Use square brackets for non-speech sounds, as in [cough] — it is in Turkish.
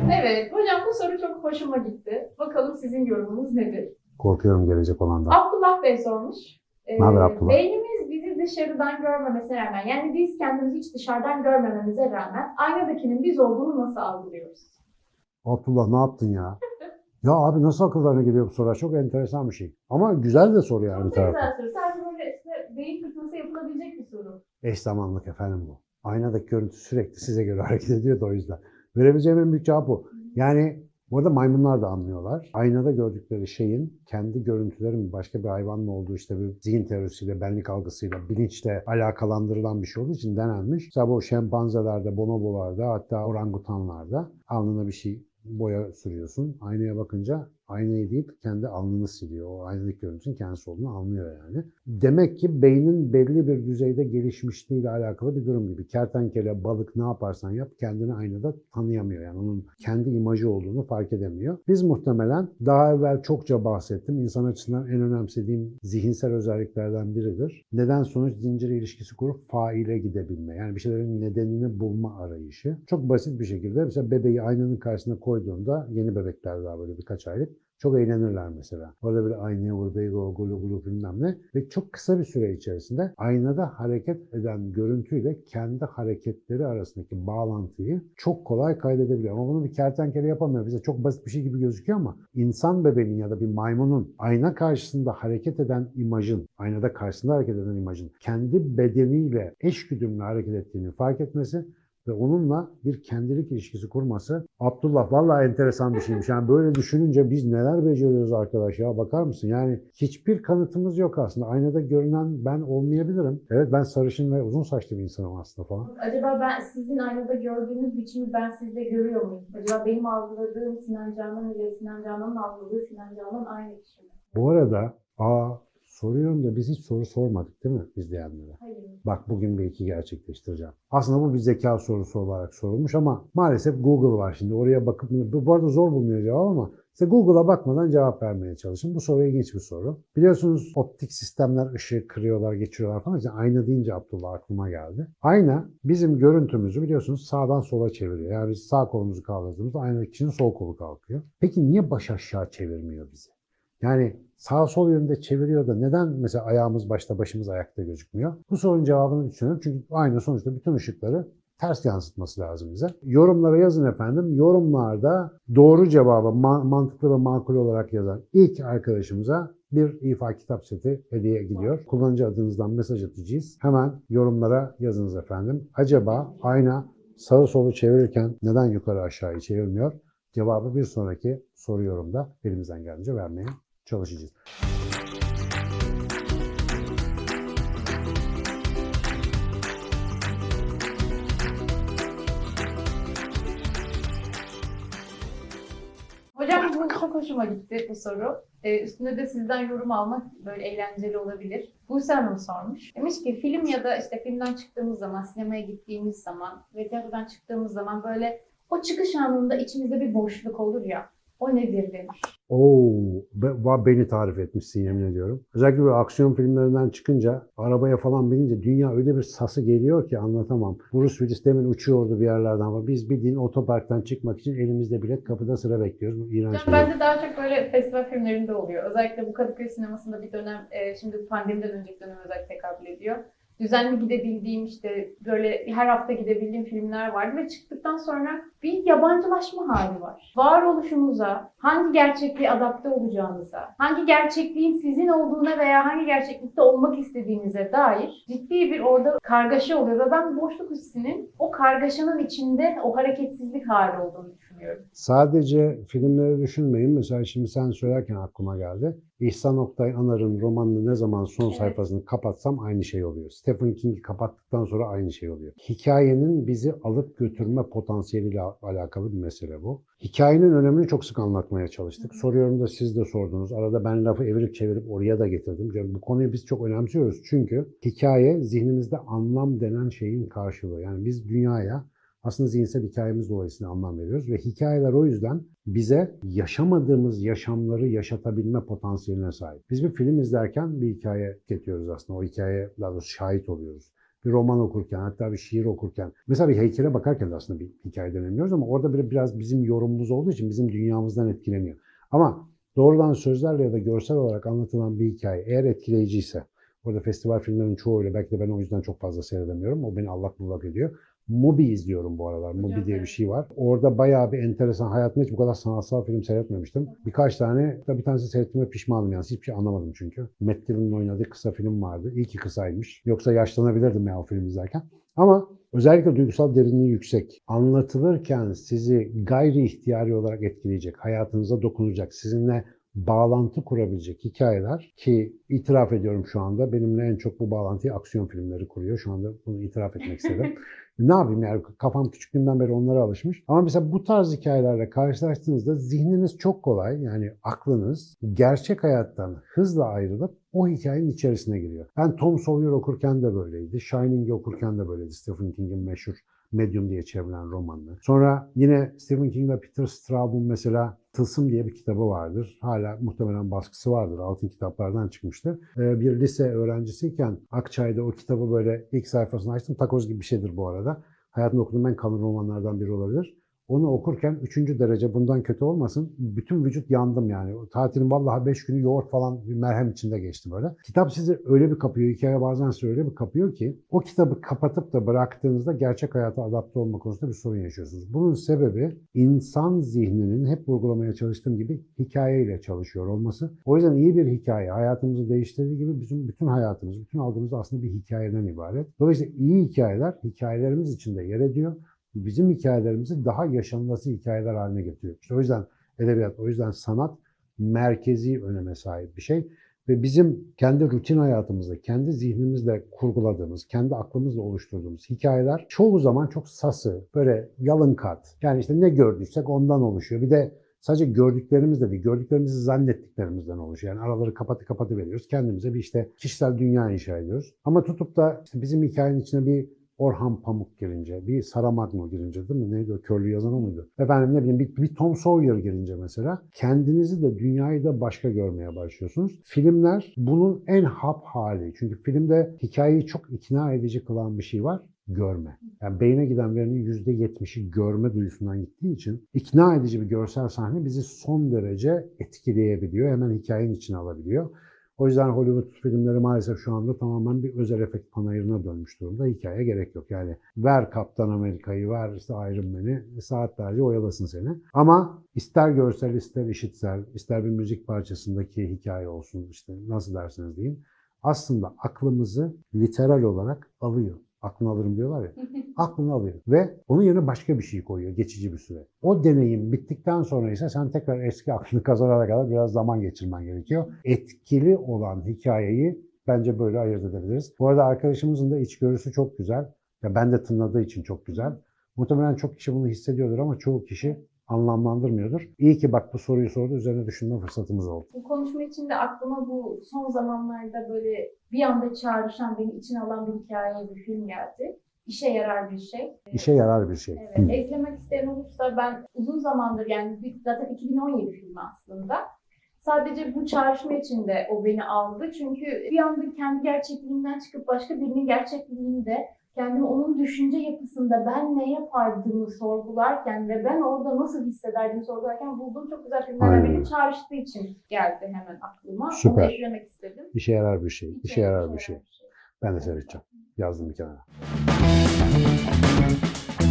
Evet, hocam bu soru çok hoşuma gitti. Bakalım sizin yorumunuz nedir? Korkuyorum gelecek olandan. Abdullah Bey sormuş. Ee, Ne haber Abdullah? Beynimiz bizi dışarıdan görmemesine rağmen, yani biz kendimizi hiç dışarıdan görmememize rağmen aynadakinin biz olduğunu nasıl algılıyoruz? Abdullah ne yaptın ya? Ya abi nasıl akıllarına geliyor bu sorular? Çok enteresan bir şey. Ama güzel de soru yani Çok güzel soru. Sadece böyle işte beyin fırtınası yapılabilecek bir soru. Eş zamanlık efendim bu. Aynadaki görüntü sürekli size göre [laughs] hareket ediyor da o yüzden. Verebileceğim en büyük cevap bu. Yani burada maymunlar da anlıyorlar. Aynada gördükleri şeyin kendi görüntülerin başka bir hayvanla olduğu işte bir zihin teorisiyle, benlik algısıyla, bilinçle alakalandırılan bir şey olduğu için denenmiş. Mesela bu şempanzelerde, bonobolarda hatta orangutanlarda alnına bir şey boya sürüyorsun. Aynaya bakınca aynayı değil kendi alnını siliyor. O aynadaki görüntünün kendisi olduğunu anlıyor yani. Demek ki beynin belli bir düzeyde gelişmişliğiyle alakalı bir durum gibi. Kertenkele, balık ne yaparsan yap kendini aynada tanıyamıyor. Yani onun kendi imajı olduğunu fark edemiyor. Biz muhtemelen daha evvel çokça bahsettim. İnsan açısından en önemsediğim zihinsel özelliklerden biridir. Neden sonuç zinciri ilişkisi kurup faile gidebilme. Yani bir şeylerin nedenini bulma arayışı. Çok basit bir şekilde mesela bebeği aynanın karşısına koyduğunda yeni bebekler daha böyle birkaç aylık çok eğlenirler mesela. Orada böyle aynaya vur, beygo, gulu gulu bilmem ne. Ve çok kısa bir süre içerisinde aynada hareket eden görüntüyle kendi hareketleri arasındaki bağlantıyı çok kolay kaydedebiliyor. Ama bunu bir kertenkele yapamıyor. Bize çok basit bir şey gibi gözüküyor ama insan bebeğinin ya da bir maymunun ayna karşısında hareket eden imajın, aynada karşısında hareket eden imajın kendi bedeniyle eşgüdümlü hareket ettiğini fark etmesi ve onunla bir kendilik ilişkisi kurması Abdullah vallahi enteresan bir şeymiş. Yani böyle düşününce biz neler beceriyoruz arkadaş ya bakar mısın? Yani hiçbir kanıtımız yok aslında. Aynada görünen ben olmayabilirim. Evet ben sarışın ve uzun saçlı bir insanım aslında falan. Acaba ben sizin aynada gördüğünüz biçimi ben sizde görüyor muyum? Acaba benim algıladığım Sinan Canan ile Sinan Canan'ın algıladığı Sinan Canan aynı kişi mi? Bu arada aa soruyorum da biz hiç soru sormadık değil mi izleyenlere? Hayır. Bak bugün bir iki gerçekleştireceğim. Aslında bu bir zeka sorusu olarak sorulmuş ama maalesef Google var şimdi. Oraya bakıp bu arada zor bulunuyor cevap ama size Google'a bakmadan cevap vermeye çalışın. Bu soru ilginç bir soru. Biliyorsunuz optik sistemler ışığı kırıyorlar, geçiriyorlar falan. İşte ayna deyince Abdullah aklıma geldi. Ayna bizim görüntümüzü biliyorsunuz sağdan sola çeviriyor. Yani biz sağ kolumuzu kaldırdığımızda aynadaki kişinin sol kolu kalkıyor. Peki niye baş aşağı çevirmiyor bizi? Yani sağ sol yönde çeviriyor da neden mesela ayağımız başta başımız ayakta gözükmüyor? Bu sorunun cevabını düşünüyorum. Çünkü aynı sonuçta bütün ışıkları ters yansıtması lazım bize. Yorumlara yazın efendim. Yorumlarda doğru cevabı ma- mantıklı ve makul olarak yazan ilk arkadaşımıza bir ifa kitap seti hediye gidiyor. Kullanıcı adınızdan mesaj atacağız. Hemen yorumlara yazınız efendim. Acaba ayna sağı solu çevirirken neden yukarı aşağıyı çevirmiyor? Cevabı bir sonraki soru yorumda elimizden geldiğince vermeye çalışacağız. Hocam bu çok hoşuma gitti bu soru. Ee, üstünde de sizden yorum almak böyle eğlenceli olabilir. Buse Hanım sormuş. Demiş ki film ya da işte filmden çıktığımız zaman, sinemaya gittiğimiz zaman ve tiyatrodan çıktığımız zaman böyle o çıkış anında içimizde bir boşluk olur ya. O nedir demiş. Oo, be- beni tarif etmişsin yemin ediyorum. Özellikle böyle aksiyon filmlerinden çıkınca, arabaya falan binince dünya öyle bir sası geliyor ki anlatamam. Bruce Willis demin uçuyordu bir yerlerden ama biz bildiğin otoparktan çıkmak için elimizde bilet kapıda sıra bekliyoruz. Bu iğrenç bir bende daha çok böyle festival filmlerinde oluyor. Özellikle bu Kadıköy sinemasında bir dönem, e, şimdi pandemiden önceki dönem özellikle tekabül ediyor. Düzenli gidebildiğim işte böyle her hafta gidebildiğim filmler vardı ve çıktıktan sonra bir yabancılaşma hali var. Varoluşumuza, hangi gerçekliğe adapte olacağınıza, hangi gerçekliğin sizin olduğuna veya hangi gerçeklikte olmak istediğinize dair ciddi bir orada kargaşa oluyor ve ben boşluk hissinin o kargaşanın içinde o hareketsizlik hali olduğunu düşünüyorum. Sadece filmleri düşünmeyin. Mesela şimdi sen söylerken aklıma geldi. İhsan Oktay Anar'ın romanını ne zaman son Evet. sayfasını kapatsam aynı şey oluyor. Stephen King'i kapattıktan sonra aynı şey oluyor. Hikayenin bizi alıp götürme potansiyeliyle alakalı bir mesele bu. Hikayenin önemini çok sık anlatmaya çalıştık. Soruyorum da siz de sordunuz. Arada ben lafı evirip çevirip oraya da getirdim. Yani bu konuyu biz çok önemsiyoruz. Çünkü hikaye zihnimizde anlam denen şeyin karşılığı. Yani biz dünyaya aslında zihinsel hikayemiz dolayısıyla anlam veriyoruz ve hikayeler o yüzden bize yaşamadığımız yaşamları yaşatabilme potansiyeline sahip. Biz bir film izlerken bir hikaye getiriyoruz aslında. O hikayeye daha doğrusu şahit oluyoruz. bir roman okurken, hatta bir şiir okurken, mesela bir heykele bakarken de aslında bir hikayeden anlıyoruz ama orada bir, biraz bizim yorumumuz olduğu için bizim dünyamızdan etkileniyor. Ama doğrudan sözlerle ya da görsel olarak anlatılan bir hikaye eğer etkileyiciyse, orada festival filmlerinin çoğuyla belki de ben o yüzden çok fazla seyredemiyorum. O beni allak bullak ediyor. Mubi izliyorum bu aralar. Mubi diye bir şey var. Orada bayağı bir enteresan. Hayatımda hiç bu kadar sanatsal film seyretmemiştim. Birkaç tane, bir tanesi seyrettiğime pişmanım yani. Hiçbir şey anlamadım çünkü. Matt Dillon'ın oynadığı kısa film vardı. İyi ki kısaymış. Yoksa yaşlanabilirdim ya o film izlerken. Ama özellikle duygusal derinliği yüksek. Anlatılırken sizi gayri ihtiyari olarak etkileyecek, hayatınıza dokunacak, sizinle bağlantı kurabilecek hikayeler ki itiraf ediyorum şu anda benimle en çok bu bağlantıyı aksiyon filmleri kuruyor. Şu anda bunu itiraf etmek istedim. [laughs] ne yapayım yani kafam küçüklüğümden beri onlara alışmış. Ama mesela bu tarz hikayelerle karşılaştığınızda zihniniz çok kolay yani aklınız gerçek hayattan hızla ayrılıp o hikayenin içerisine giriyor. Ben Tom Sawyer okurken de böyleydi. Shining'i okurken de böyleydi. Stephen King'in meşhur Medium diye çevrilen romanı. Sonra yine Stephen King ve Peter Straub'un mesela Tılsım diye bir kitabı vardır. Hala muhtemelen baskısı vardır. Altın kitaplardan çıkmıştır. Ee, bir lise öğrencisiyken Akçay'da o kitabı böyle ilk sayfasını açtım. Takoz gibi bir şeydir bu arada. Hayatımda okuduğum en kalın romanlardan biri olabilir. Onu okurken üçüncü derece bundan kötü olmasın. Bütün vücut yandım yani. Tatilin vallahi beş günü yoğurt falan bir merhem içinde geçti böyle. Kitap sizi öyle bir kapıyor, hikaye bazen sizi öyle bir kapıyor ki o kitabı kapatıp da bıraktığınızda gerçek hayata adapte olma konusunda bir sorun yaşıyorsunuz. Bunun sebebi insan zihninin hep vurgulamaya çalıştığım gibi hikayeyle çalışıyor olması. O yüzden iyi bir hikaye hayatımızı değiştirdiği gibi bizim bütün hayatımız, bütün algımız aslında bir hikayeden ibaret. Dolayısıyla iyi hikayeler hikayelerimiz içinde yer ediyor bizim hikayelerimizi daha yaşanması hikayeler haline getiriyor. İşte o yüzden edebiyat, o yüzden sanat merkezi öneme sahip bir şey. Ve bizim kendi rutin hayatımızda, kendi zihnimizle kurguladığımız, kendi aklımızla oluşturduğumuz hikayeler çoğu zaman çok sası, böyle yalın kat. Yani işte ne gördüysek ondan oluşuyor. Bir de sadece gördüklerimiz de değil, gördüklerimizi zannettiklerimizden oluşuyor. Yani araları kapatı kapatı veriyoruz. Kendimize bir işte kişisel dünya inşa ediyoruz. Ama tutup da işte bizim hikayenin içine bir Orhan Pamuk girince, bir Saramago girince değil mi? Neydi o? Körlü yazan o muydu? Efendim ne bileyim bir, bir Tom Sawyer girince mesela kendinizi de dünyayı da başka görmeye başlıyorsunuz. Filmler bunun en hap hali. Çünkü filmde hikayeyi çok ikna edici kılan bir şey var. Görme. Yani beyne giden verinin %70'i görme duyusundan gittiği için ikna edici bir görsel sahne bizi son derece etkileyebiliyor. Hemen hikayenin içine alabiliyor. O yüzden Hollywood filmleri maalesef şu anda tamamen bir özel efekt panayırına dönmüş durumda. Hikaye gerek yok. Yani ver Kaptan Amerika'yı, ver işte Iron Man'i saatlerce oyalasın seni. Ama ister görsel, ister işitsel, ister bir müzik parçasındaki hikaye olsun işte nasıl derseniz deyin. Aslında aklımızı literal olarak alıyor. Aklını alırım diyorlar ya. Aklını alıyor. Ve onun yerine başka bir şey koyuyor geçici bir süre. O deneyim bittikten sonra ise sen tekrar eski aklını kazanana kadar biraz zaman geçirmen gerekiyor. Etkili olan hikayeyi bence böyle ayırt edebiliriz. Bu arada arkadaşımızın da içgörüsü çok güzel. Ya ben de tınladığı için çok güzel. Muhtemelen çok kişi bunu hissediyordur ama çoğu kişi anlamlandırmıyordur. İyi ki bak bu soruyu sordu, üzerine düşünme fırsatımız oldu. Bu konuşma içinde aklıma bu son zamanlarda böyle bir anda çağrışan, beni içine alan bir hikaye, bir film geldi. İşe yarar bir şey. İşe yarar bir şey. Evet, eklemek isteyen olursa ben uzun zamandır yani zaten 2017 filmi aslında. Sadece bu çağrışma içinde o beni aldı. Çünkü bir anda kendi gerçekliğimden çıkıp başka birinin gerçekliğinde kendimi onun düşünce yapısında ben ne yapardımı sorgularken ve ben orada nasıl hissederdim sorgularken bulduğum çok güzel filmlerden biri çağrıştığı için geldi hemen aklıma. Süper. Onu eklemek istedim. İşe yarar bir şey. İşe yarar bir şey. Ben de seyredeceğim. Yazdım bir kenara.